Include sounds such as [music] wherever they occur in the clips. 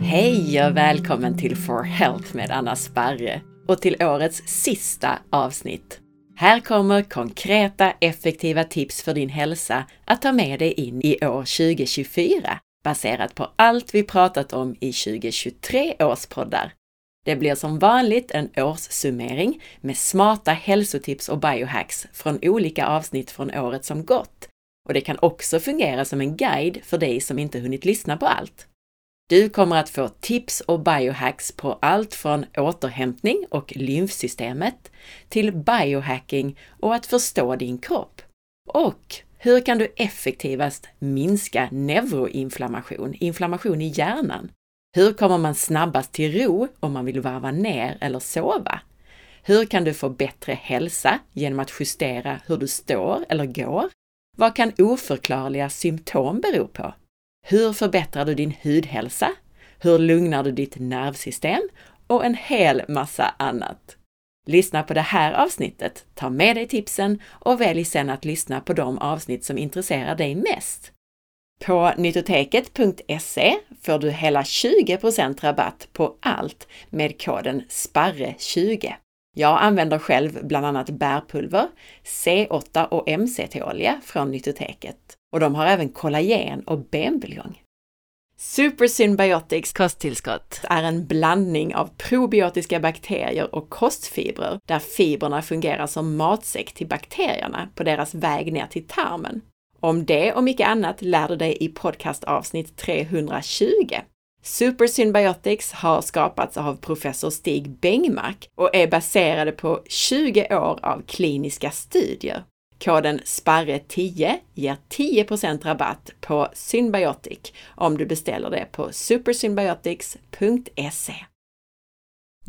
Hej och välkommen till For Health med Anna Sparre och till årets sista avsnitt. Här kommer konkreta, effektiva tips för din hälsa att ta med dig in i år 2024 baserat på allt vi pratat om i 2023 års poddar. Det blir som vanligt en årssummering med smarta hälsotips och biohacks från olika avsnitt från året som gått. Och det kan också fungera som en guide för dig som inte hunnit lyssna på allt. Du kommer att få tips och biohacks på allt från återhämtning och lymfsystemet till biohacking och att förstå din kropp. Och hur kan du effektivast minska neuroinflammation, inflammation i hjärnan? Hur kommer man snabbast till ro om man vill varva ner eller sova? Hur kan du få bättre hälsa genom att justera hur du står eller går? Vad kan oförklarliga symptom bero på? Hur förbättrar du din hudhälsa? Hur lugnar du ditt nervsystem? Och en hel massa annat. Lyssna på det här avsnittet, ta med dig tipsen och välj sedan att lyssna på de avsnitt som intresserar dig mest. På nyttoteket.se får du hela 20% rabatt på allt med koden SPARRE20. Jag använder själv bland annat bärpulver, C8 och MCT-olja från Nyttoteket och de har även kollagen och benbuljong. Super Symbiotics kosttillskott är en blandning av probiotiska bakterier och kostfibrer där fibrerna fungerar som matsäck till bakterierna på deras väg ner till tarmen. Om det och mycket annat lär du dig i podcastavsnitt 320. Super Symbiotics har skapats av professor Stig Bengmark och är baserade på 20 år av kliniska studier. Koden SPARRE10 ger 10% rabatt på Symbiotic om du beställer det på supersymbiotics.se.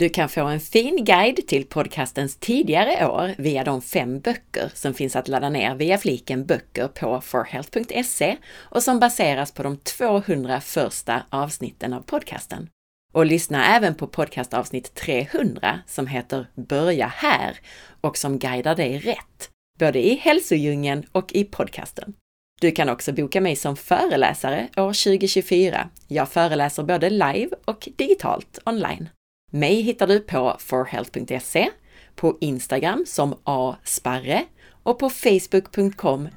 Du kan få en fin guide till podcastens tidigare år via de fem böcker som finns att ladda ner via fliken böcker på forhealth.se och som baseras på de 200 första avsnitten av podcasten. Och lyssna även på podcastavsnitt 300 som heter Börja här och som guidar dig rätt både i hälsodjungeln och i podcasten. Du kan också boka mig som föreläsare år 2024. Jag föreläser både live och digitalt online. Mig hittar du på forhealth.se, på Instagram som asparre och på facebook.com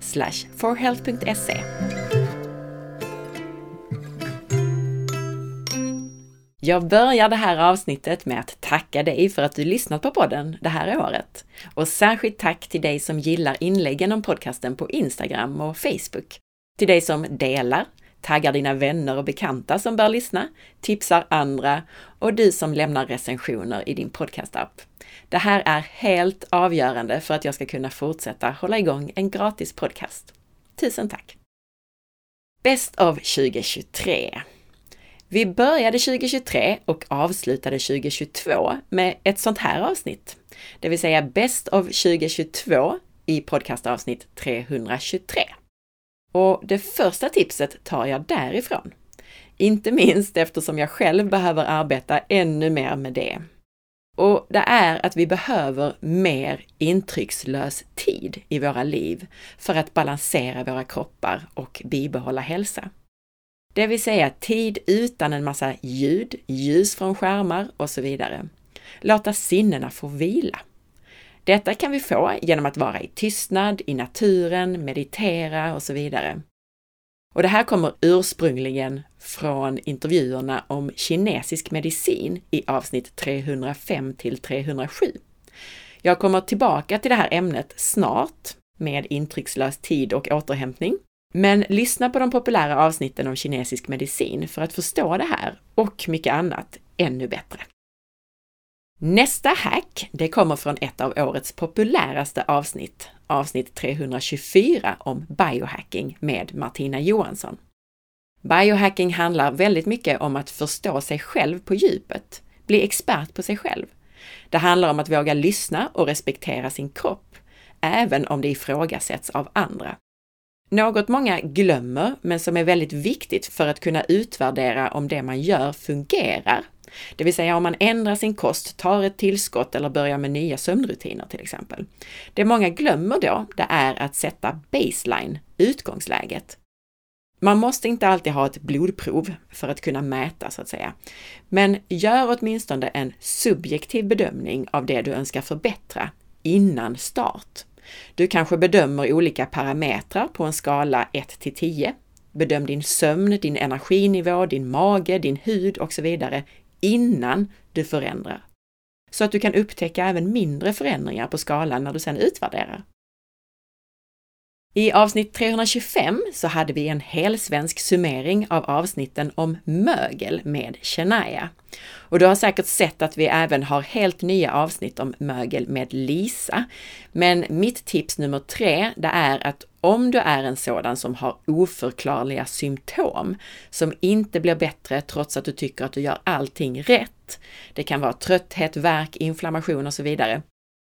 forhealth.se. Jag börjar det här avsnittet med att tacka dig för att du lyssnat på podden det här året. Och särskilt tack till dig som gillar inläggen om podcasten på Instagram och Facebook. Till dig som delar, taggar dina vänner och bekanta som bör lyssna, tipsar andra och du som lämnar recensioner i din podcastapp. Det här är helt avgörande för att jag ska kunna fortsätta hålla igång en gratis podcast. Tusen tack! Bäst av 2023 vi började 2023 och avslutade 2022 med ett sånt här avsnitt, det vill säga Bäst av 2022 i podcastavsnitt 323. Och det första tipset tar jag därifrån. Inte minst eftersom jag själv behöver arbeta ännu mer med det. Och det är att vi behöver mer intryckslös tid i våra liv för att balansera våra kroppar och bibehålla hälsa. Det vill säga tid utan en massa ljud, ljus från skärmar och så vidare. Låta sinnena få vila. Detta kan vi få genom att vara i tystnad, i naturen, meditera och så vidare. Och det här kommer ursprungligen från intervjuerna om kinesisk medicin i avsnitt 305 till 307. Jag kommer tillbaka till det här ämnet snart med intryckslös tid och återhämtning men lyssna på de populära avsnitten om kinesisk medicin för att förstå det här och mycket annat ännu bättre. Nästa hack, det kommer från ett av årets populäraste avsnitt, avsnitt 324 om biohacking med Martina Johansson. Biohacking handlar väldigt mycket om att förstå sig själv på djupet, bli expert på sig själv. Det handlar om att våga lyssna och respektera sin kropp, även om det ifrågasätts av andra. Något många glömmer, men som är väldigt viktigt för att kunna utvärdera om det man gör fungerar, det vill säga om man ändrar sin kost, tar ett tillskott eller börjar med nya sömnrutiner till exempel. Det många glömmer då, det är att sätta baseline, utgångsläget. Man måste inte alltid ha ett blodprov för att kunna mäta så att säga. Men gör åtminstone en subjektiv bedömning av det du önskar förbättra innan start. Du kanske bedömer olika parametrar på en skala 1 till 10. Bedöm din sömn, din energinivå, din mage, din hud och så vidare innan du förändrar. Så att du kan upptäcka även mindre förändringar på skalan när du sedan utvärderar. I avsnitt 325 så hade vi en helsvensk summering av avsnitten om mögel med Shania. Och du har säkert sett att vi även har helt nya avsnitt om mögel med Lisa. Men mitt tips nummer tre, det är att om du är en sådan som har oförklarliga symptom, som inte blir bättre trots att du tycker att du gör allting rätt. Det kan vara trötthet, värk, inflammation och så vidare.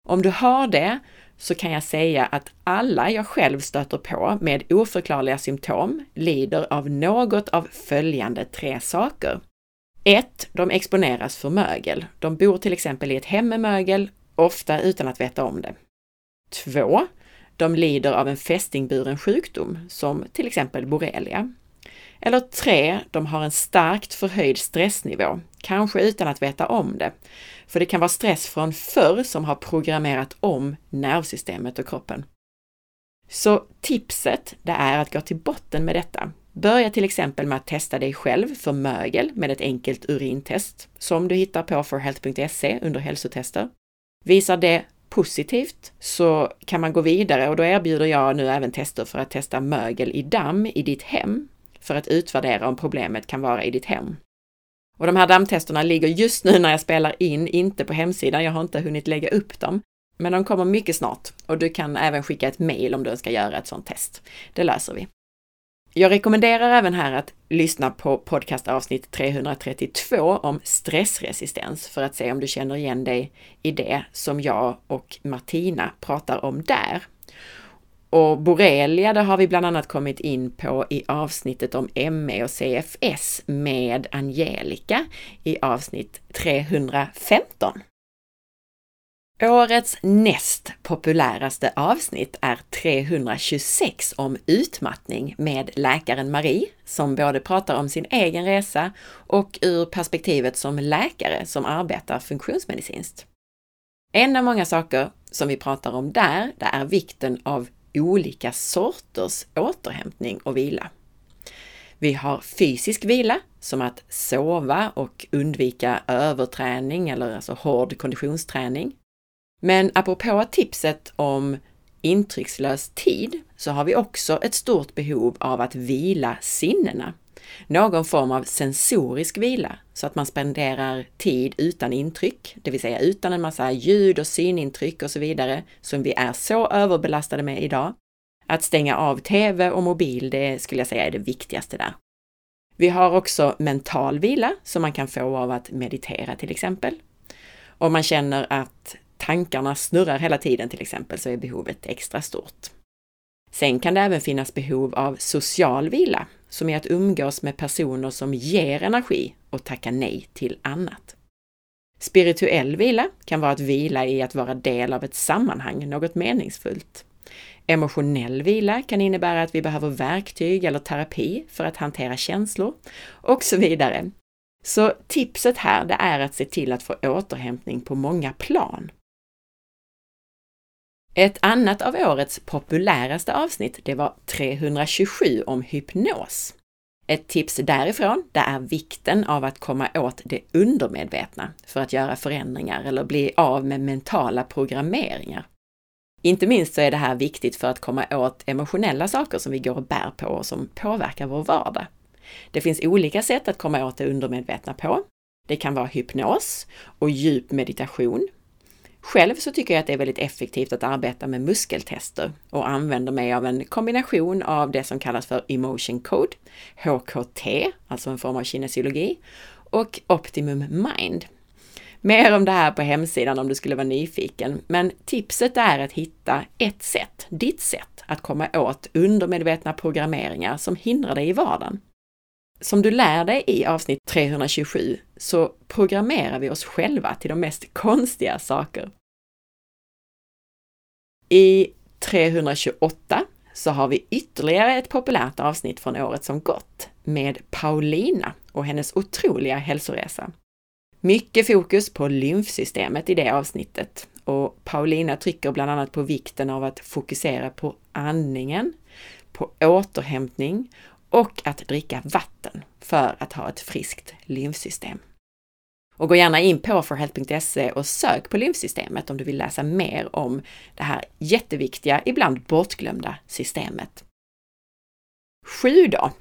Om du har det så kan jag säga att alla jag själv stöter på med oförklarliga symptom lider av något av följande tre saker. 1. De exponeras för mögel. De bor till exempel i ett hem med mögel, ofta utan att veta om det. 2. De lider av en fästingburen sjukdom, som till exempel borrelia. Eller 3. De har en starkt förhöjd stressnivå, kanske utan att veta om det. För det kan vara stress från förr som har programmerat om nervsystemet och kroppen. Så tipset, det är att gå till botten med detta. Börja till exempel med att testa dig själv för mögel med ett enkelt urintest som du hittar på forhealth.se under hälsotester. Visar det positivt så kan man gå vidare och då erbjuder jag nu även tester för att testa mögel i damm i ditt hem för att utvärdera om problemet kan vara i ditt hem. Och de här dammtesterna ligger just nu när jag spelar in inte på hemsidan, jag har inte hunnit lägga upp dem. Men de kommer mycket snart och du kan även skicka ett mejl om du önskar göra ett sådant test. Det löser vi. Jag rekommenderar även här att lyssna på podcastavsnitt 332 om stressresistens för att se om du känner igen dig i det som jag och Martina pratar om där. Och borrelia, det har vi bland annat kommit in på i avsnittet om ME och CFS med Angelica i avsnitt 315. Årets näst populäraste avsnitt är 326 om utmattning med läkaren Marie, som både pratar om sin egen resa och ur perspektivet som läkare som arbetar funktionsmedicinskt. En av många saker som vi pratar om där, det är vikten av olika sorters återhämtning och vila. Vi har fysisk vila, som att sova och undvika överträning eller alltså hård konditionsträning. Men apropå tipset om intryckslös tid så har vi också ett stort behov av att vila sinnena. Någon form av sensorisk vila, så att man spenderar tid utan intryck, det vill säga utan en massa ljud och synintryck och så vidare, som vi är så överbelastade med idag. Att stänga av TV och mobil, det skulle jag säga är det viktigaste där. Vi har också mental vila som man kan få av att meditera till exempel. Om man känner att tankarna snurrar hela tiden till exempel så är behovet extra stort. Sen kan det även finnas behov av social vila, som är att umgås med personer som ger energi och tacka nej till annat. Spirituell vila kan vara att vila i att vara del av ett sammanhang, något meningsfullt. Emotionell vila kan innebära att vi behöver verktyg eller terapi för att hantera känslor och så vidare. Så tipset här, det är att se till att få återhämtning på många plan. Ett annat av årets populäraste avsnitt, det var 327 om hypnos. Ett tips därifrån, det är vikten av att komma åt det undermedvetna för att göra förändringar eller bli av med mentala programmeringar. Inte minst så är det här viktigt för att komma åt emotionella saker som vi går och bär på och som påverkar vår vardag. Det finns olika sätt att komma åt det undermedvetna på. Det kan vara hypnos och djup meditation själv så tycker jag att det är väldigt effektivt att arbeta med muskeltester och använder mig av en kombination av det som kallas för Emotion Code, HKT, alltså en form av kinesiologi, och Optimum Mind. Mer om det här på hemsidan om du skulle vara nyfiken, men tipset är att hitta ett sätt, ditt sätt, att komma åt undermedvetna programmeringar som hindrar dig i vardagen. Som du lär dig i avsnitt 327 så programmerar vi oss själva till de mest konstiga saker. I 328 så har vi ytterligare ett populärt avsnitt från året som gått med Paulina och hennes otroliga hälsoresa. Mycket fokus på lymfsystemet i det avsnittet och Paulina trycker bland annat på vikten av att fokusera på andningen, på återhämtning och att dricka vatten för att ha ett friskt lymfsystem. Och gå gärna in på forhealth.se och sök på lymfsystemet om du vill läsa mer om det här jätteviktiga, ibland bortglömda systemet. 7 då.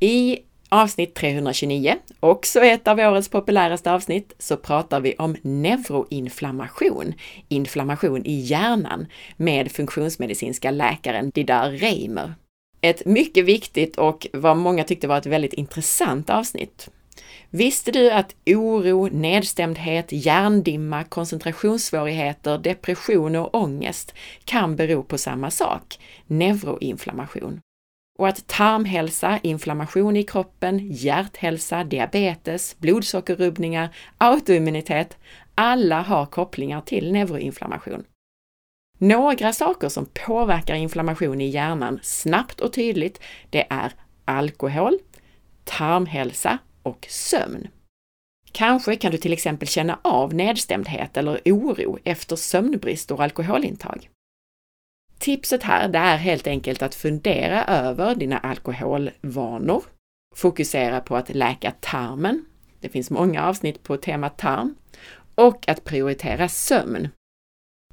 I avsnitt 329, också ett av årets populäraste avsnitt, så pratar vi om neuroinflammation, inflammation i hjärnan, med funktionsmedicinska läkaren Didar Reimer. Ett mycket viktigt och vad många tyckte var ett väldigt intressant avsnitt. Visste du att oro, nedstämdhet, hjärndimma, koncentrationssvårigheter, depression och ångest kan bero på samma sak, neuroinflammation? Och att tarmhälsa, inflammation i kroppen, hjärthälsa, diabetes, blodsockerrubbningar, autoimmunitet, alla har kopplingar till neuroinflammation. Några saker som påverkar inflammation i hjärnan snabbt och tydligt, det är alkohol, tarmhälsa och sömn. Kanske kan du till exempel känna av nedstämdhet eller oro efter sömnbrist och alkoholintag. Tipset här det är helt enkelt att fundera över dina alkoholvanor, fokusera på att läka tarmen. Det finns många avsnitt på temat tarm och att prioritera sömn.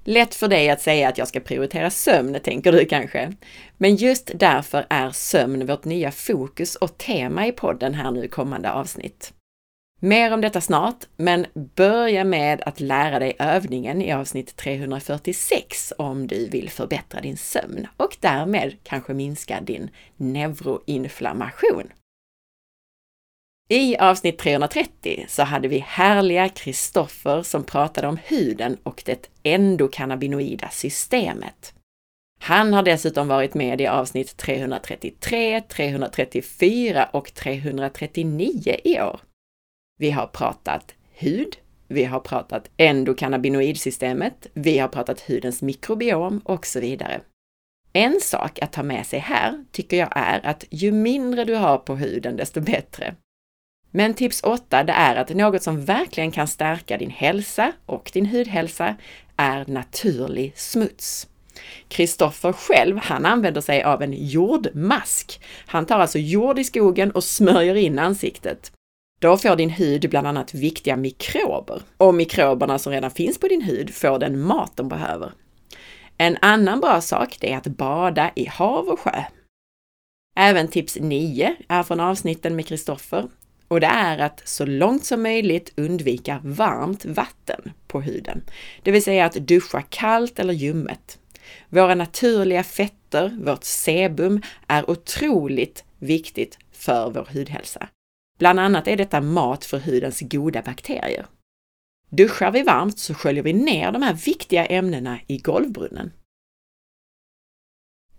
Lätt för dig att säga att jag ska prioritera sömn, tänker du kanske. Men just därför är sömn vårt nya fokus och tema i podden här nu kommande avsnitt. Mer om detta snart, men börja med att lära dig övningen i avsnitt 346 om du vill förbättra din sömn och därmed kanske minska din neuroinflammation. I avsnitt 330 så hade vi härliga Kristoffer som pratade om huden och det endokannabinoida systemet. Han har dessutom varit med i avsnitt 333, 334 och 339 i år. Vi har pratat hud, vi har pratat endokannabinoidsystemet, vi har pratat hudens mikrobiom och så vidare. En sak att ta med sig här tycker jag är att ju mindre du har på huden, desto bättre. Men tips 8, det är att något som verkligen kan stärka din hälsa och din hudhälsa är naturlig smuts. Kristoffer själv, han använder sig av en jordmask. Han tar alltså jord i skogen och smörjer in ansiktet. Då får din hud bland annat viktiga mikrober och mikroberna som redan finns på din hud får den mat de behöver. En annan bra sak det är att bada i hav och sjö. Även tips 9 är från avsnitten med Kristoffer och det är att så långt som möjligt undvika varmt vatten på huden, det vill säga att duscha kallt eller ljummet. Våra naturliga fetter, vårt sebum, är otroligt viktigt för vår hudhälsa. Bland annat är detta mat för hudens goda bakterier. Duschar vi varmt så sköljer vi ner de här viktiga ämnena i golvbrunnen.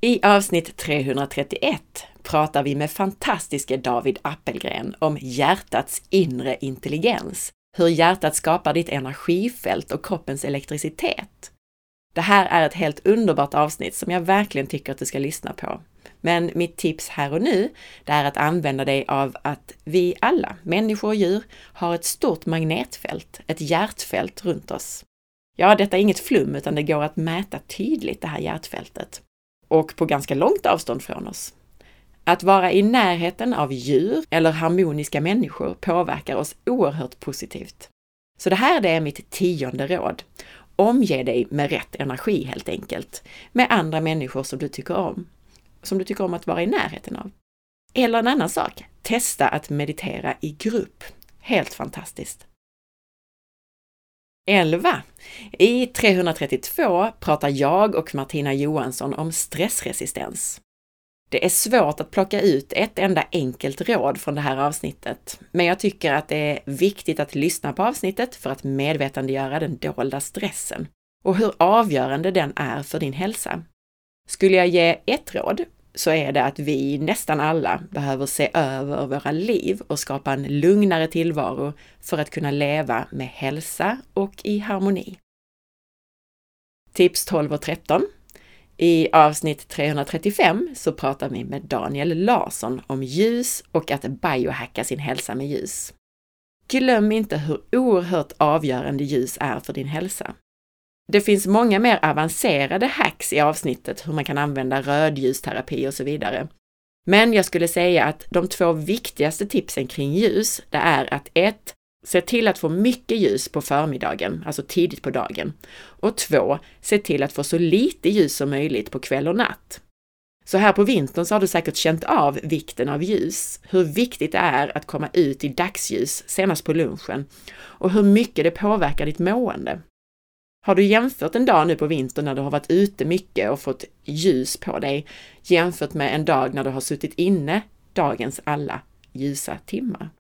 I avsnitt 331 pratar vi med fantastiske David Appelgren om hjärtats inre intelligens, hur hjärtat skapar ditt energifält och kroppens elektricitet. Det här är ett helt underbart avsnitt som jag verkligen tycker att du ska lyssna på. Men mitt tips här och nu, det är att använda dig av att vi alla, människor och djur, har ett stort magnetfält, ett hjärtfält runt oss. Ja, detta är inget flum, utan det går att mäta tydligt det här hjärtfältet. Och på ganska långt avstånd från oss. Att vara i närheten av djur eller harmoniska människor påverkar oss oerhört positivt. Så det här det är mitt tionde råd. Omge dig med rätt energi helt enkelt, med andra människor som du tycker om som du tycker om att vara i närheten av. Eller en annan sak, testa att meditera i grupp. Helt fantastiskt! 11. I 332 pratar jag och Martina Johansson om stressresistens. Det är svårt att plocka ut ett enda enkelt råd från det här avsnittet, men jag tycker att det är viktigt att lyssna på avsnittet för att medvetandegöra den dolda stressen och hur avgörande den är för din hälsa. Skulle jag ge ett råd så är det att vi nästan alla behöver se över våra liv och skapa en lugnare tillvaro för att kunna leva med hälsa och i harmoni. Tips 12 och 13. I avsnitt 335 så pratar vi med Daniel Larsson om ljus och att biohacka sin hälsa med ljus. Glöm inte hur oerhört avgörande ljus är för din hälsa. Det finns många mer avancerade hacks i avsnittet hur man kan använda rödljusterapi och så vidare. Men jag skulle säga att de två viktigaste tipsen kring ljus, det är att 1. Se till att få mycket ljus på förmiddagen, alltså tidigt på dagen. Och 2. Se till att få så lite ljus som möjligt på kväll och natt. Så här på vintern så har du säkert känt av vikten av ljus, hur viktigt det är att komma ut i dagsljus senast på lunchen och hur mycket det påverkar ditt mående. Har du jämfört en dag nu på vintern när du har varit ute mycket och fått ljus på dig jämfört med en dag när du har suttit inne dagens alla ljusa timmar?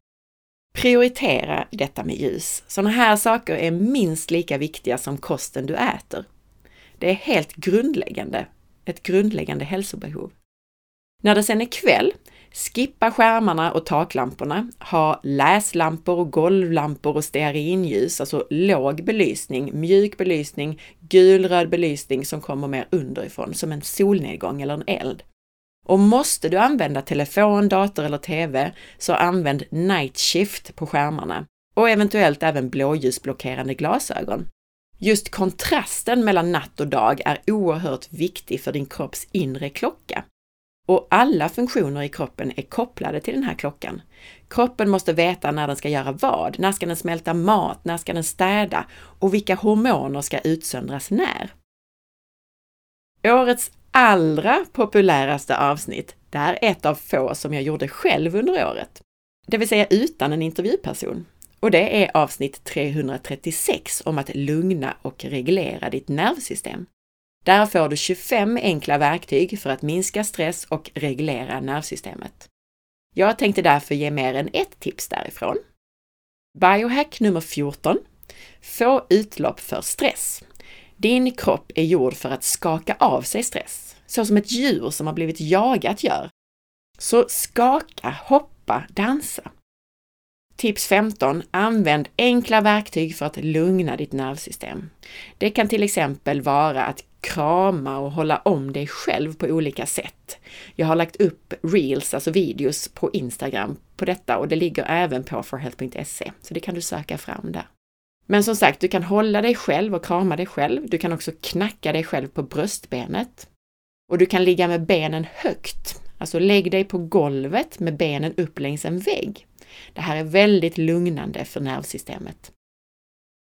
Prioritera detta med ljus. Sådana här saker är minst lika viktiga som kosten du äter. Det är helt grundläggande, ett grundläggande hälsobehov. När det sen är kväll Skippa skärmarna och taklamporna. Ha läslampor golvlampor och stearinljus, alltså låg belysning, mjuk belysning, gulröd belysning som kommer mer underifrån, som en solnedgång eller en eld. Och måste du använda telefon, dator eller TV, så använd night shift på skärmarna och eventuellt även blåljusblockerande glasögon. Just kontrasten mellan natt och dag är oerhört viktig för din kropps inre klocka. Och alla funktioner i kroppen är kopplade till den här klockan. Kroppen måste veta när den ska göra vad, när ska den smälta mat, när ska den städa och vilka hormoner ska utsöndras när. Årets allra populäraste avsnitt, det är ett av få som jag gjorde själv under året. Det vill säga utan en intervjuperson. Och det är avsnitt 336 om att lugna och reglera ditt nervsystem. Där får du 25 enkla verktyg för att minska stress och reglera nervsystemet. Jag tänkte därför ge mer än ett tips därifrån. Biohack nummer 14. Få utlopp för stress. Din kropp är gjord för att skaka av sig stress, så som ett djur som har blivit jagat gör. Så skaka, hoppa, dansa. Tips 15. Använd enkla verktyg för att lugna ditt nervsystem. Det kan till exempel vara att krama och hålla om dig själv på olika sätt. Jag har lagt upp reels, alltså videos, på Instagram på detta och det ligger även på forhealth.se, så det kan du söka fram där. Men som sagt, du kan hålla dig själv och krama dig själv. Du kan också knacka dig själv på bröstbenet. Och du kan ligga med benen högt, alltså lägg dig på golvet med benen upp längs en vägg. Det här är väldigt lugnande för nervsystemet.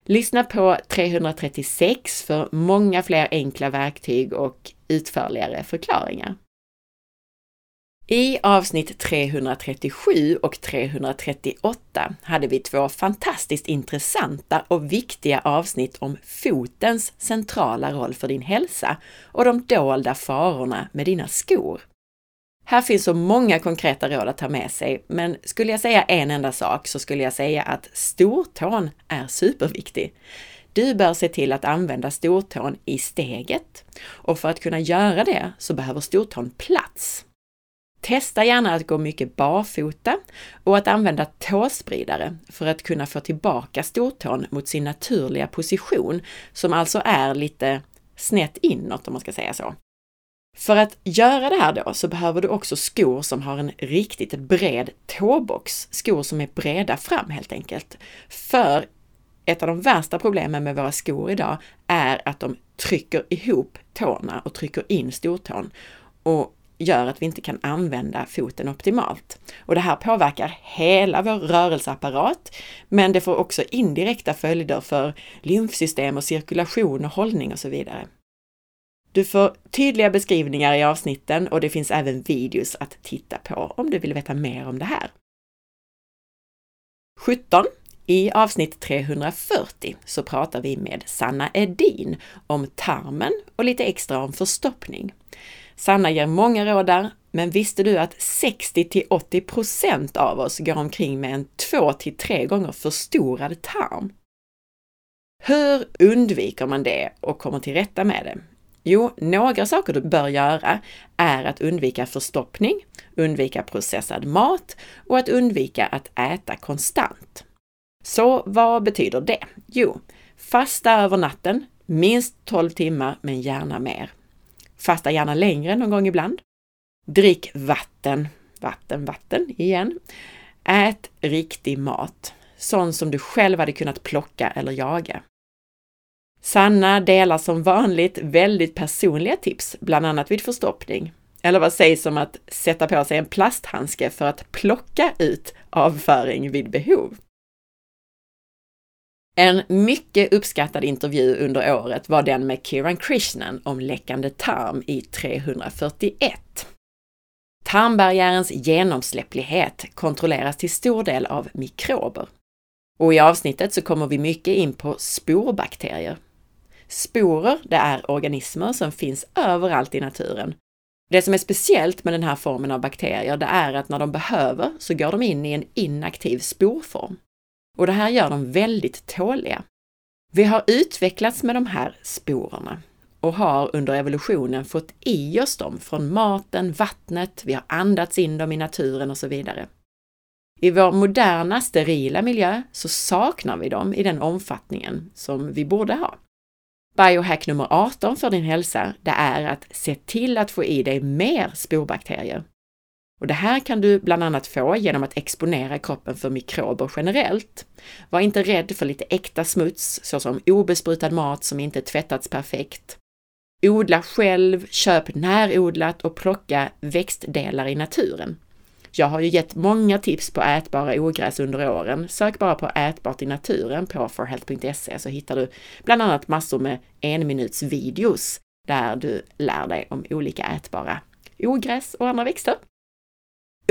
Lyssna på 336 för många fler enkla verktyg och utförligare förklaringar. I avsnitt 337 och 338 hade vi två fantastiskt intressanta och viktiga avsnitt om fotens centrala roll för din hälsa och de dolda farorna med dina skor. Här finns så många konkreta råd att ta med sig, men skulle jag säga en enda sak så skulle jag säga att stortån är superviktig. Du bör se till att använda stortån i steget och för att kunna göra det så behöver stortån plats. Testa gärna att gå mycket barfota och att använda tåspridare för att kunna få tillbaka stortån mot sin naturliga position, som alltså är lite snett inåt om man ska säga så. För att göra det här då så behöver du också skor som har en riktigt bred tåbox, skor som är breda fram helt enkelt. För ett av de värsta problemen med våra skor idag är att de trycker ihop tårna och trycker in stortån och gör att vi inte kan använda foten optimalt. Och det här påverkar hela vår rörelseapparat, men det får också indirekta följder för lymfsystem och cirkulation och hållning och så vidare. Du får tydliga beskrivningar i avsnitten och det finns även videos att titta på om du vill veta mer om det här. 17. I avsnitt 340 så pratar vi med Sanna Edin om tarmen och lite extra om förstoppning. Sanna ger många råd där, men visste du att 60 till 80 procent av oss går omkring med en 2 till 3 gånger förstorad tarm? Hur undviker man det och kommer till rätta med det? Jo, några saker du bör göra är att undvika förstoppning, undvika processad mat och att undvika att äta konstant. Så vad betyder det? Jo, fasta över natten, minst 12 timmar, men gärna mer. Fasta gärna längre någon gång ibland. Drick vatten, vatten, vatten igen. Ät riktig mat, sån som du själv hade kunnat plocka eller jaga. Sanna delar som vanligt väldigt personliga tips, bland annat vid förstoppning. Eller vad sägs om att sätta på sig en plasthandske för att plocka ut avföring vid behov? En mycket uppskattad intervju under året var den med Kiran Krishnan om läckande tarm i 341. Tarmbarriärens genomsläpplighet kontrolleras till stor del av mikrober. Och i avsnittet så kommer vi mycket in på sporbakterier. Sporer, det är organismer som finns överallt i naturen. Det som är speciellt med den här formen av bakterier, det är att när de behöver så går de in i en inaktiv sporform. Och det här gör dem väldigt tåliga. Vi har utvecklats med de här sporerna och har under evolutionen fått i oss dem från maten, vattnet, vi har andats in dem i naturen och så vidare. I vår moderna sterila miljö så saknar vi dem i den omfattningen som vi borde ha. Biohack nummer 18 för din hälsa, det är att se till att få i dig mer sporbakterier. Och det här kan du bland annat få genom att exponera kroppen för mikrober generellt. Var inte rädd för lite äkta smuts, såsom obesprutad mat som inte tvättats perfekt. Odla själv, köp närodlat och plocka växtdelar i naturen. Jag har ju gett många tips på ätbara ogräs under åren. Sök bara på ätbart i naturen på forhealth.se så hittar du bland annat massor med enminutsvideos där du lär dig om olika ätbara ogräs och andra växter.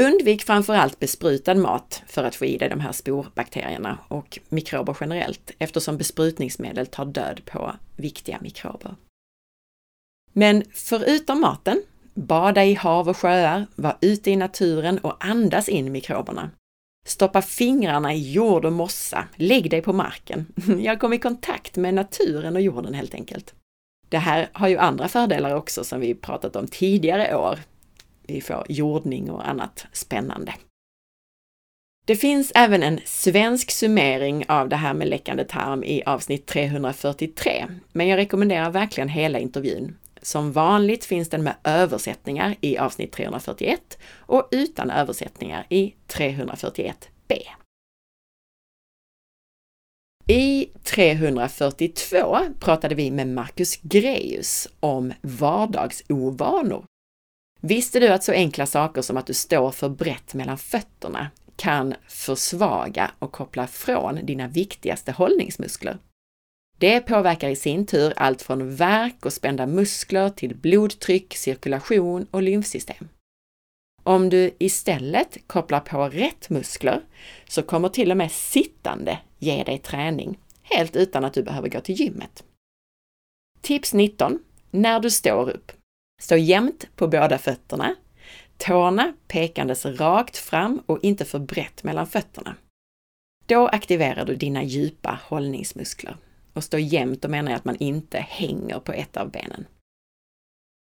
Undvik framförallt besprutad mat för att få i dig de här sporbakterierna och mikrober generellt eftersom besprutningsmedel tar död på viktiga mikrober. Men förutom maten, bada i hav och sjöar, var ute i naturen och andas in mikroberna. Stoppa fingrarna i jord och mossa, lägg dig på marken. [laughs] Jag kom i kontakt med naturen och jorden helt enkelt. Det här har ju andra fördelar också som vi pratat om tidigare år, vi får jordning och annat spännande. Det finns även en svensk summering av det här med läckande tarm i avsnitt 343, men jag rekommenderar verkligen hela intervjun. Som vanligt finns den med översättningar i avsnitt 341 och utan översättningar i 341b. I 342 pratade vi med Marcus Greus om vardagsovanor Visste du att så enkla saker som att du står för brett mellan fötterna kan försvaga och koppla från dina viktigaste hållningsmuskler? Det påverkar i sin tur allt från värk och spända muskler till blodtryck, cirkulation och lymfsystem. Om du istället kopplar på rätt muskler så kommer till och med sittande ge dig träning, helt utan att du behöver gå till gymmet. Tips 19. När du står upp. Stå jämnt på båda fötterna, tårna pekandes rakt fram och inte för brett mellan fötterna. Då aktiverar du dina djupa hållningsmuskler. Och stå jämnt, då menar jag att man inte hänger på ett av benen.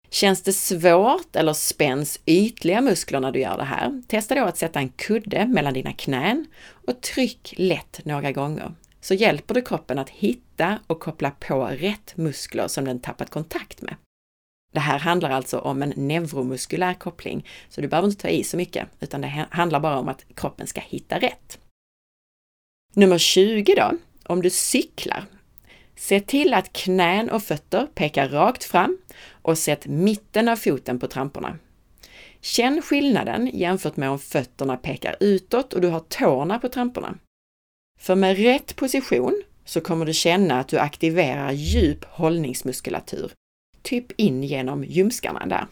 Känns det svårt eller spänns ytliga muskler när du gör det här? Testa då att sätta en kudde mellan dina knän och tryck lätt några gånger. Så hjälper du kroppen att hitta och koppla på rätt muskler som den tappat kontakt med. Det här handlar alltså om en neuromuskulär koppling, så du behöver inte ta i så mycket, utan det handlar bara om att kroppen ska hitta rätt. Nummer 20 då, om du cyklar. Se till att knän och fötter pekar rakt fram och sätt mitten av foten på tramporna. Känn skillnaden jämfört med om fötterna pekar utåt och du har tårna på tramporna. För med rätt position så kommer du känna att du aktiverar djup hållningsmuskulatur typ in genom ljumskarna där.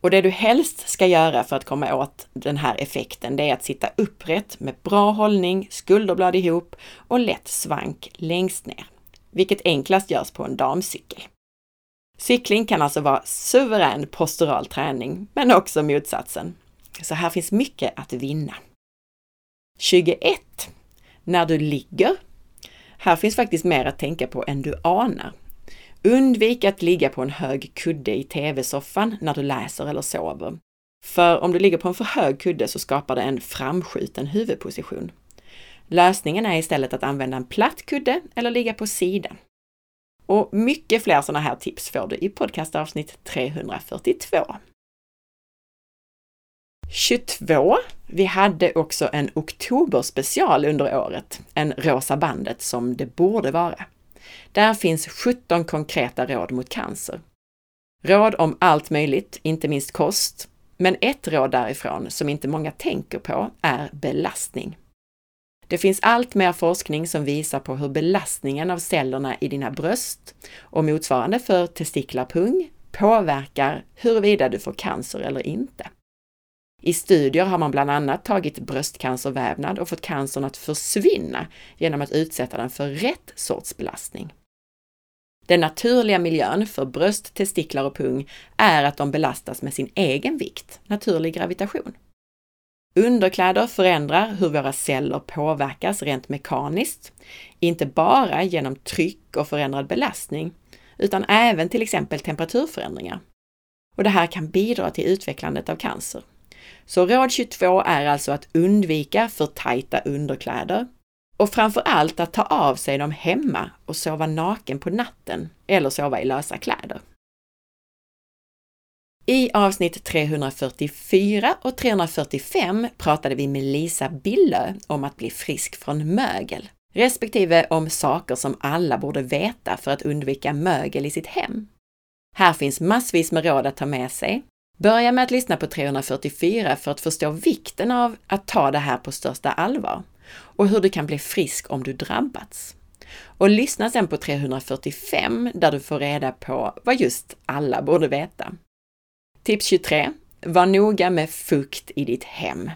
Och det du helst ska göra för att komma åt den här effekten, det är att sitta upprätt med bra hållning, skulderblad ihop och lätt svank längst ner, vilket enklast görs på en damcykel. Cykling kan alltså vara suverän postural träning, men också motsatsen. Så här finns mycket att vinna. 21. När du ligger. Här finns faktiskt mer att tänka på än du anar. Undvik att ligga på en hög kudde i tv-soffan när du läser eller sover. För om du ligger på en för hög kudde så skapar det en framskjuten huvudposition. Lösningen är istället att använda en platt kudde eller ligga på sidan. Och mycket fler sådana här tips får du i podcastavsnitt 342. 22. Vi hade också en oktoberspecial under året, en Rosa bandet som det borde vara. Där finns 17 konkreta råd mot cancer. Råd om allt möjligt, inte minst kost. Men ett råd därifrån som inte många tänker på är belastning. Det finns allt mer forskning som visar på hur belastningen av cellerna i dina bröst och motsvarande för testiklar pung påverkar huruvida du får cancer eller inte. I studier har man bland annat tagit bröstcancervävnad och fått cancern att försvinna genom att utsätta den för rätt sorts belastning. Den naturliga miljön för bröst, testiklar och pung är att de belastas med sin egen vikt, naturlig gravitation. Underkläder förändrar hur våra celler påverkas rent mekaniskt, inte bara genom tryck och förändrad belastning, utan även till exempel temperaturförändringar. Och det här kan bidra till utvecklandet av cancer. Så råd 22 är alltså att undvika för tajta underkläder och framför allt att ta av sig dem hemma och sova naken på natten eller sova i lösa kläder. I avsnitt 344 och 345 pratade vi med Lisa Billö om att bli frisk från mögel, respektive om saker som alla borde veta för att undvika mögel i sitt hem. Här finns massvis med råd att ta med sig. Börja med att lyssna på 344 för att förstå vikten av att ta det här på största allvar och hur du kan bli frisk om du drabbats. Och lyssna sen på 345 där du får reda på vad just alla borde veta. Tips 23. Var noga med fukt i ditt hem.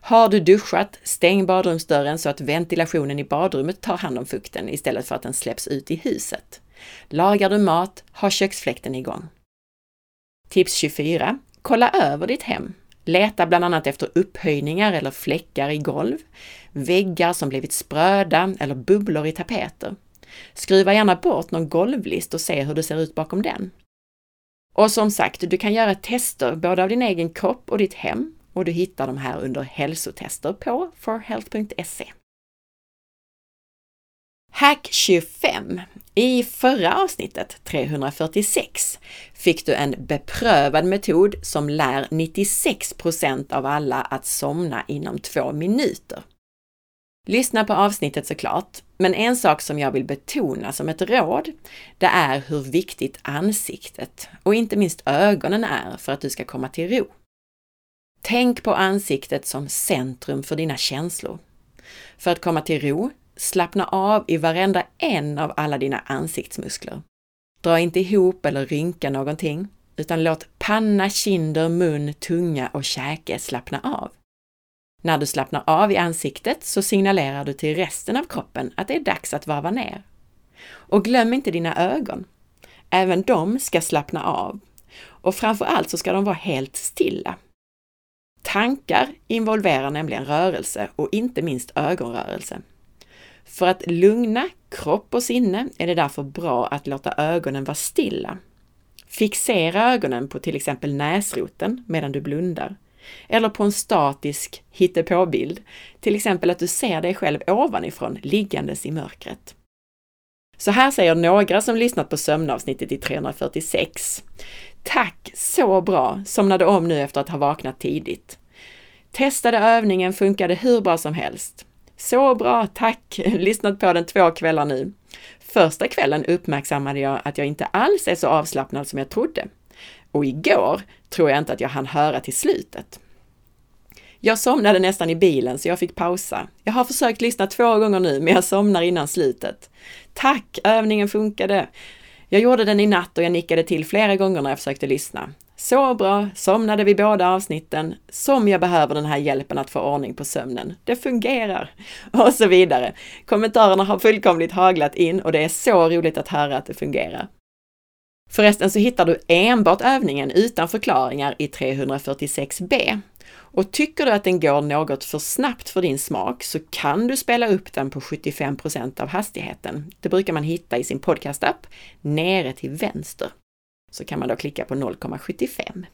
Har du duschat, stäng badrumsdörren så att ventilationen i badrummet tar hand om fukten istället för att den släpps ut i huset. Lagar du mat, ha köksfläkten igång. Tips 24. Kolla över ditt hem. Leta bland annat efter upphöjningar eller fläckar i golv, väggar som blivit spröda eller bubblor i tapeter. Skruva gärna bort någon golvlist och se hur det ser ut bakom den. Och som sagt, du kan göra tester både av din egen kropp och ditt hem och du hittar de här under hälsotester på forhealth.se. Hack 25. I förra avsnittet, 346, fick du en beprövad metod som lär 96% av alla att somna inom två minuter. Lyssna på avsnittet såklart, men en sak som jag vill betona som ett råd, det är hur viktigt ansiktet och inte minst ögonen är för att du ska komma till ro. Tänk på ansiktet som centrum för dina känslor. För att komma till ro, slappna av i varenda en av alla dina ansiktsmuskler. Dra inte ihop eller rynka någonting, utan låt panna, kinder, mun, tunga och käke slappna av. När du slappnar av i ansiktet så signalerar du till resten av kroppen att det är dags att varva ner. Och glöm inte dina ögon. Även de ska slappna av. Och framför allt så ska de vara helt stilla. Tankar involverar nämligen rörelse och inte minst ögonrörelse. För att lugna kropp och sinne är det därför bra att låta ögonen vara stilla. Fixera ögonen på till exempel näsroten medan du blundar eller på en statisk hittepåbild, till exempel att du ser dig själv ovanifrån liggandes i mörkret. Så här säger några som lyssnat på sömnavsnittet i 346. Tack! Så bra! Somnade om nu efter att ha vaknat tidigt. Testade övningen, funkade hur bra som helst. Så bra, tack! [laughs] Lyssnat på den två kvällar nu. Första kvällen uppmärksammade jag att jag inte alls är så avslappnad som jag trodde. Och igår tror jag inte att jag hann höra till slutet. Jag somnade nästan i bilen så jag fick pausa. Jag har försökt lyssna två gånger nu, men jag somnar innan slutet. Tack! Övningen funkade. Jag gjorde den i natt och jag nickade till flera gånger när jag försökte lyssna. Så bra, somnade vi båda avsnitten, som jag behöver den här hjälpen att få ordning på sömnen. Det fungerar! Och så vidare. Kommentarerna har fullkomligt haglat in och det är så roligt att höra att det fungerar. Förresten så hittar du enbart övningen utan förklaringar i 346b. Och tycker du att den går något för snabbt för din smak så kan du spela upp den på 75% av hastigheten. Det brukar man hitta i sin podcastapp nere till vänster. Så kan man då klicka på 0,75.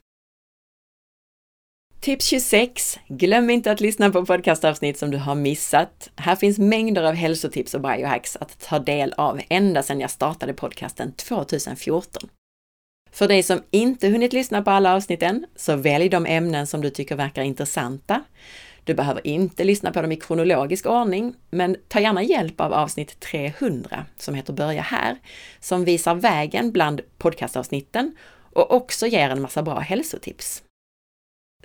Tips 26. Glöm inte att lyssna på podcastavsnitt som du har missat. Här finns mängder av hälsotips och biohacks att ta del av ända sedan jag startade podcasten 2014. För dig som inte hunnit lyssna på alla avsnitten, så välj de ämnen som du tycker verkar intressanta. Du behöver inte lyssna på dem i kronologisk ordning, men ta gärna hjälp av avsnitt 300 som heter Börja här, som visar vägen bland podcastavsnitten och också ger en massa bra hälsotips.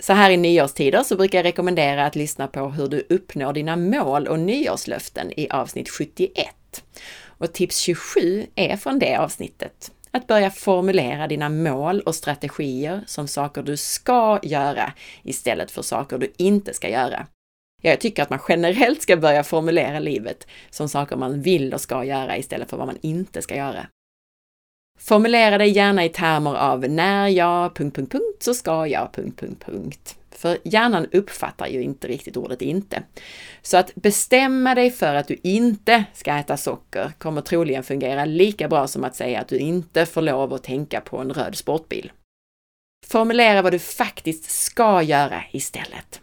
Så här i nyårstider så brukar jag rekommendera att lyssna på hur du uppnår dina mål och nyårslöften i avsnitt 71. Och tips 27 är från det avsnittet. Att börja formulera dina mål och strategier som saker du ska göra istället för saker du inte ska göra. Jag tycker att man generellt ska börja formulera livet som saker man vill och ska göra istället för vad man inte ska göra. Formulera dig gärna i termer av när jag... Punkt, punkt, punkt, så ska jag... Punkt, punkt, punkt. För hjärnan uppfattar ju inte riktigt ordet inte. Så att bestämma dig för att du inte ska äta socker kommer troligen fungera lika bra som att säga att du inte får lov att tänka på en röd sportbil. Formulera vad du faktiskt ska göra istället.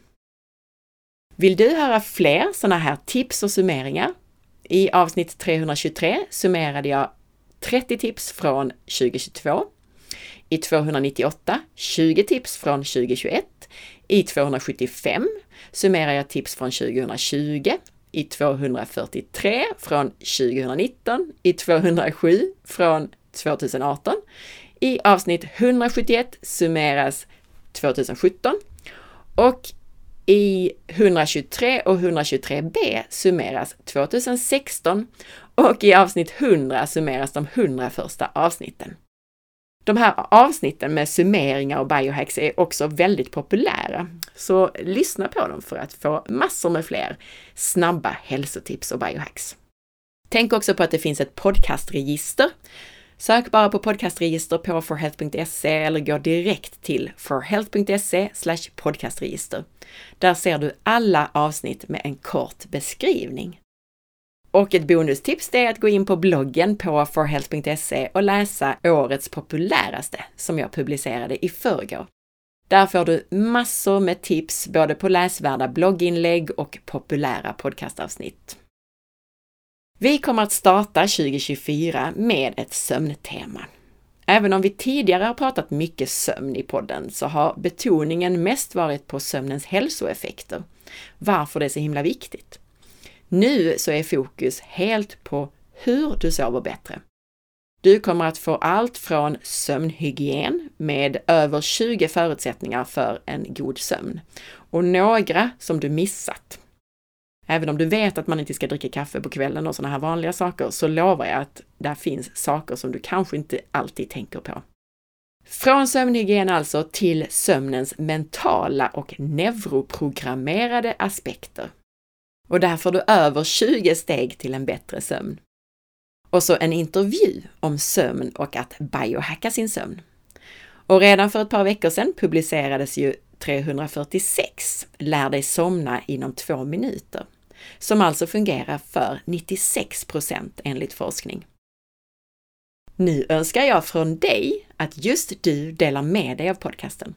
Vill du höra fler sådana här tips och summeringar? I avsnitt 323 summerade jag 30 tips från 2022. I 298 20 tips från 2021. I 275 summerar jag tips från 2020. I 243 från 2019. I 207 från 2018. I avsnitt 171 summeras 2017 och i 123 och 123b summeras 2016 och i avsnitt 100 summeras de 100 första avsnitten. De här avsnitten med summeringar och biohacks är också väldigt populära, så lyssna på dem för att få massor med fler snabba hälsotips och biohacks. Tänk också på att det finns ett podcastregister. Sök bara på podcastregister på forhealth.se eller gå direkt till forhealth.se podcastregister. Där ser du alla avsnitt med en kort beskrivning. Och ett bonustips är att gå in på bloggen på forhealth.se och läsa årets populäraste som jag publicerade i förrgår. Där får du massor med tips både på läsvärda blogginlägg och populära podcastavsnitt. Vi kommer att starta 2024 med ett sömntema. Även om vi tidigare har pratat mycket sömn i podden så har betoningen mest varit på sömnens hälsoeffekter. Varför det är så himla viktigt. Nu så är fokus helt på hur du sover bättre. Du kommer att få allt från sömnhygien med över 20 förutsättningar för en god sömn och några som du missat. Även om du vet att man inte ska dricka kaffe på kvällen och sådana här vanliga saker så lovar jag att där finns saker som du kanske inte alltid tänker på. Från sömnhygien alltså till sömnens mentala och neuroprogrammerade aspekter. Och där får du över 20 steg till en bättre sömn. Och så en intervju om sömn och att biohacka sin sömn. Och redan för ett par veckor sedan publicerades ju 346 Lär dig somna inom två minuter, som alltså fungerar för 96 enligt forskning. Nu önskar jag från dig att just du delar med dig av podcasten.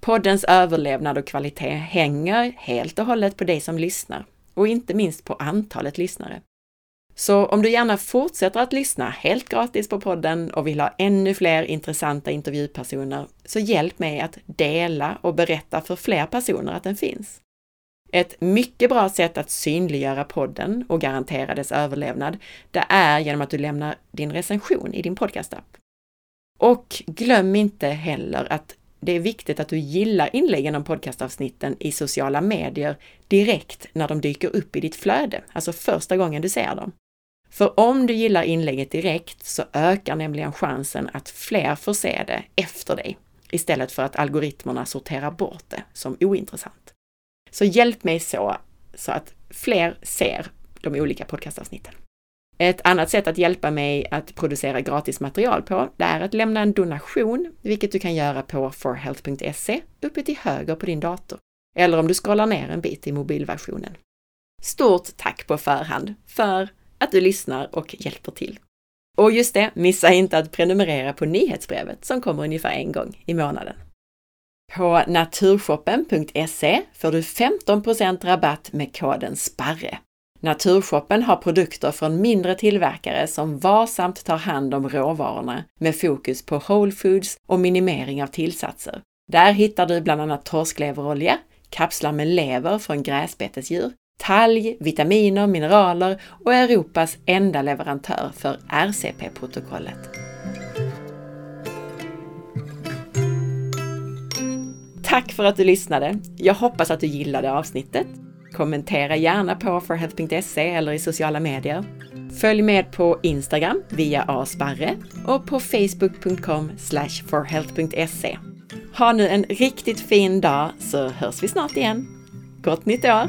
Poddens överlevnad och kvalitet hänger helt och hållet på dig som lyssnar och inte minst på antalet lyssnare. Så om du gärna fortsätter att lyssna helt gratis på podden och vill ha ännu fler intressanta intervjupersoner, så hjälp mig att dela och berätta för fler personer att den finns. Ett mycket bra sätt att synliggöra podden och garantera dess överlevnad, det är genom att du lämnar din recension i din podcastapp. Och glöm inte heller att det är viktigt att du gillar inläggen om podcastavsnitten i sociala medier direkt när de dyker upp i ditt flöde, alltså första gången du ser dem. För om du gillar inlägget direkt så ökar nämligen chansen att fler får se det efter dig, istället för att algoritmerna sorterar bort det som ointressant. Så hjälp mig så, så att fler ser de olika podcastavsnitten. Ett annat sätt att hjälpa mig att producera gratis material på, det är att lämna en donation, vilket du kan göra på forhealth.se uppe till höger på din dator. eller om du scrollar ner en bit i mobilversionen. Stort tack på förhand för att du lyssnar och hjälper till. Och just det, missa inte att prenumerera på nyhetsbrevet som kommer ungefär en gång i månaden. På naturshoppen.se får du 15% rabatt med koden SPARRE. Naturshoppen har produkter från mindre tillverkare som varsamt tar hand om råvarorna med fokus på whole foods och minimering av tillsatser. Där hittar du bland annat torskleverolja, kapslar med lever från gräsbetesdjur, talg, vitaminer, mineraler och Europas enda leverantör för RCP-protokollet. Tack för att du lyssnade! Jag hoppas att du gillade avsnittet. Kommentera gärna på forhealth.se eller i sociala medier. Följ med på Instagram via asparre och på facebook.com forhealth.se. Ha nu en riktigt fin dag så hörs vi snart igen. Gott nytt år!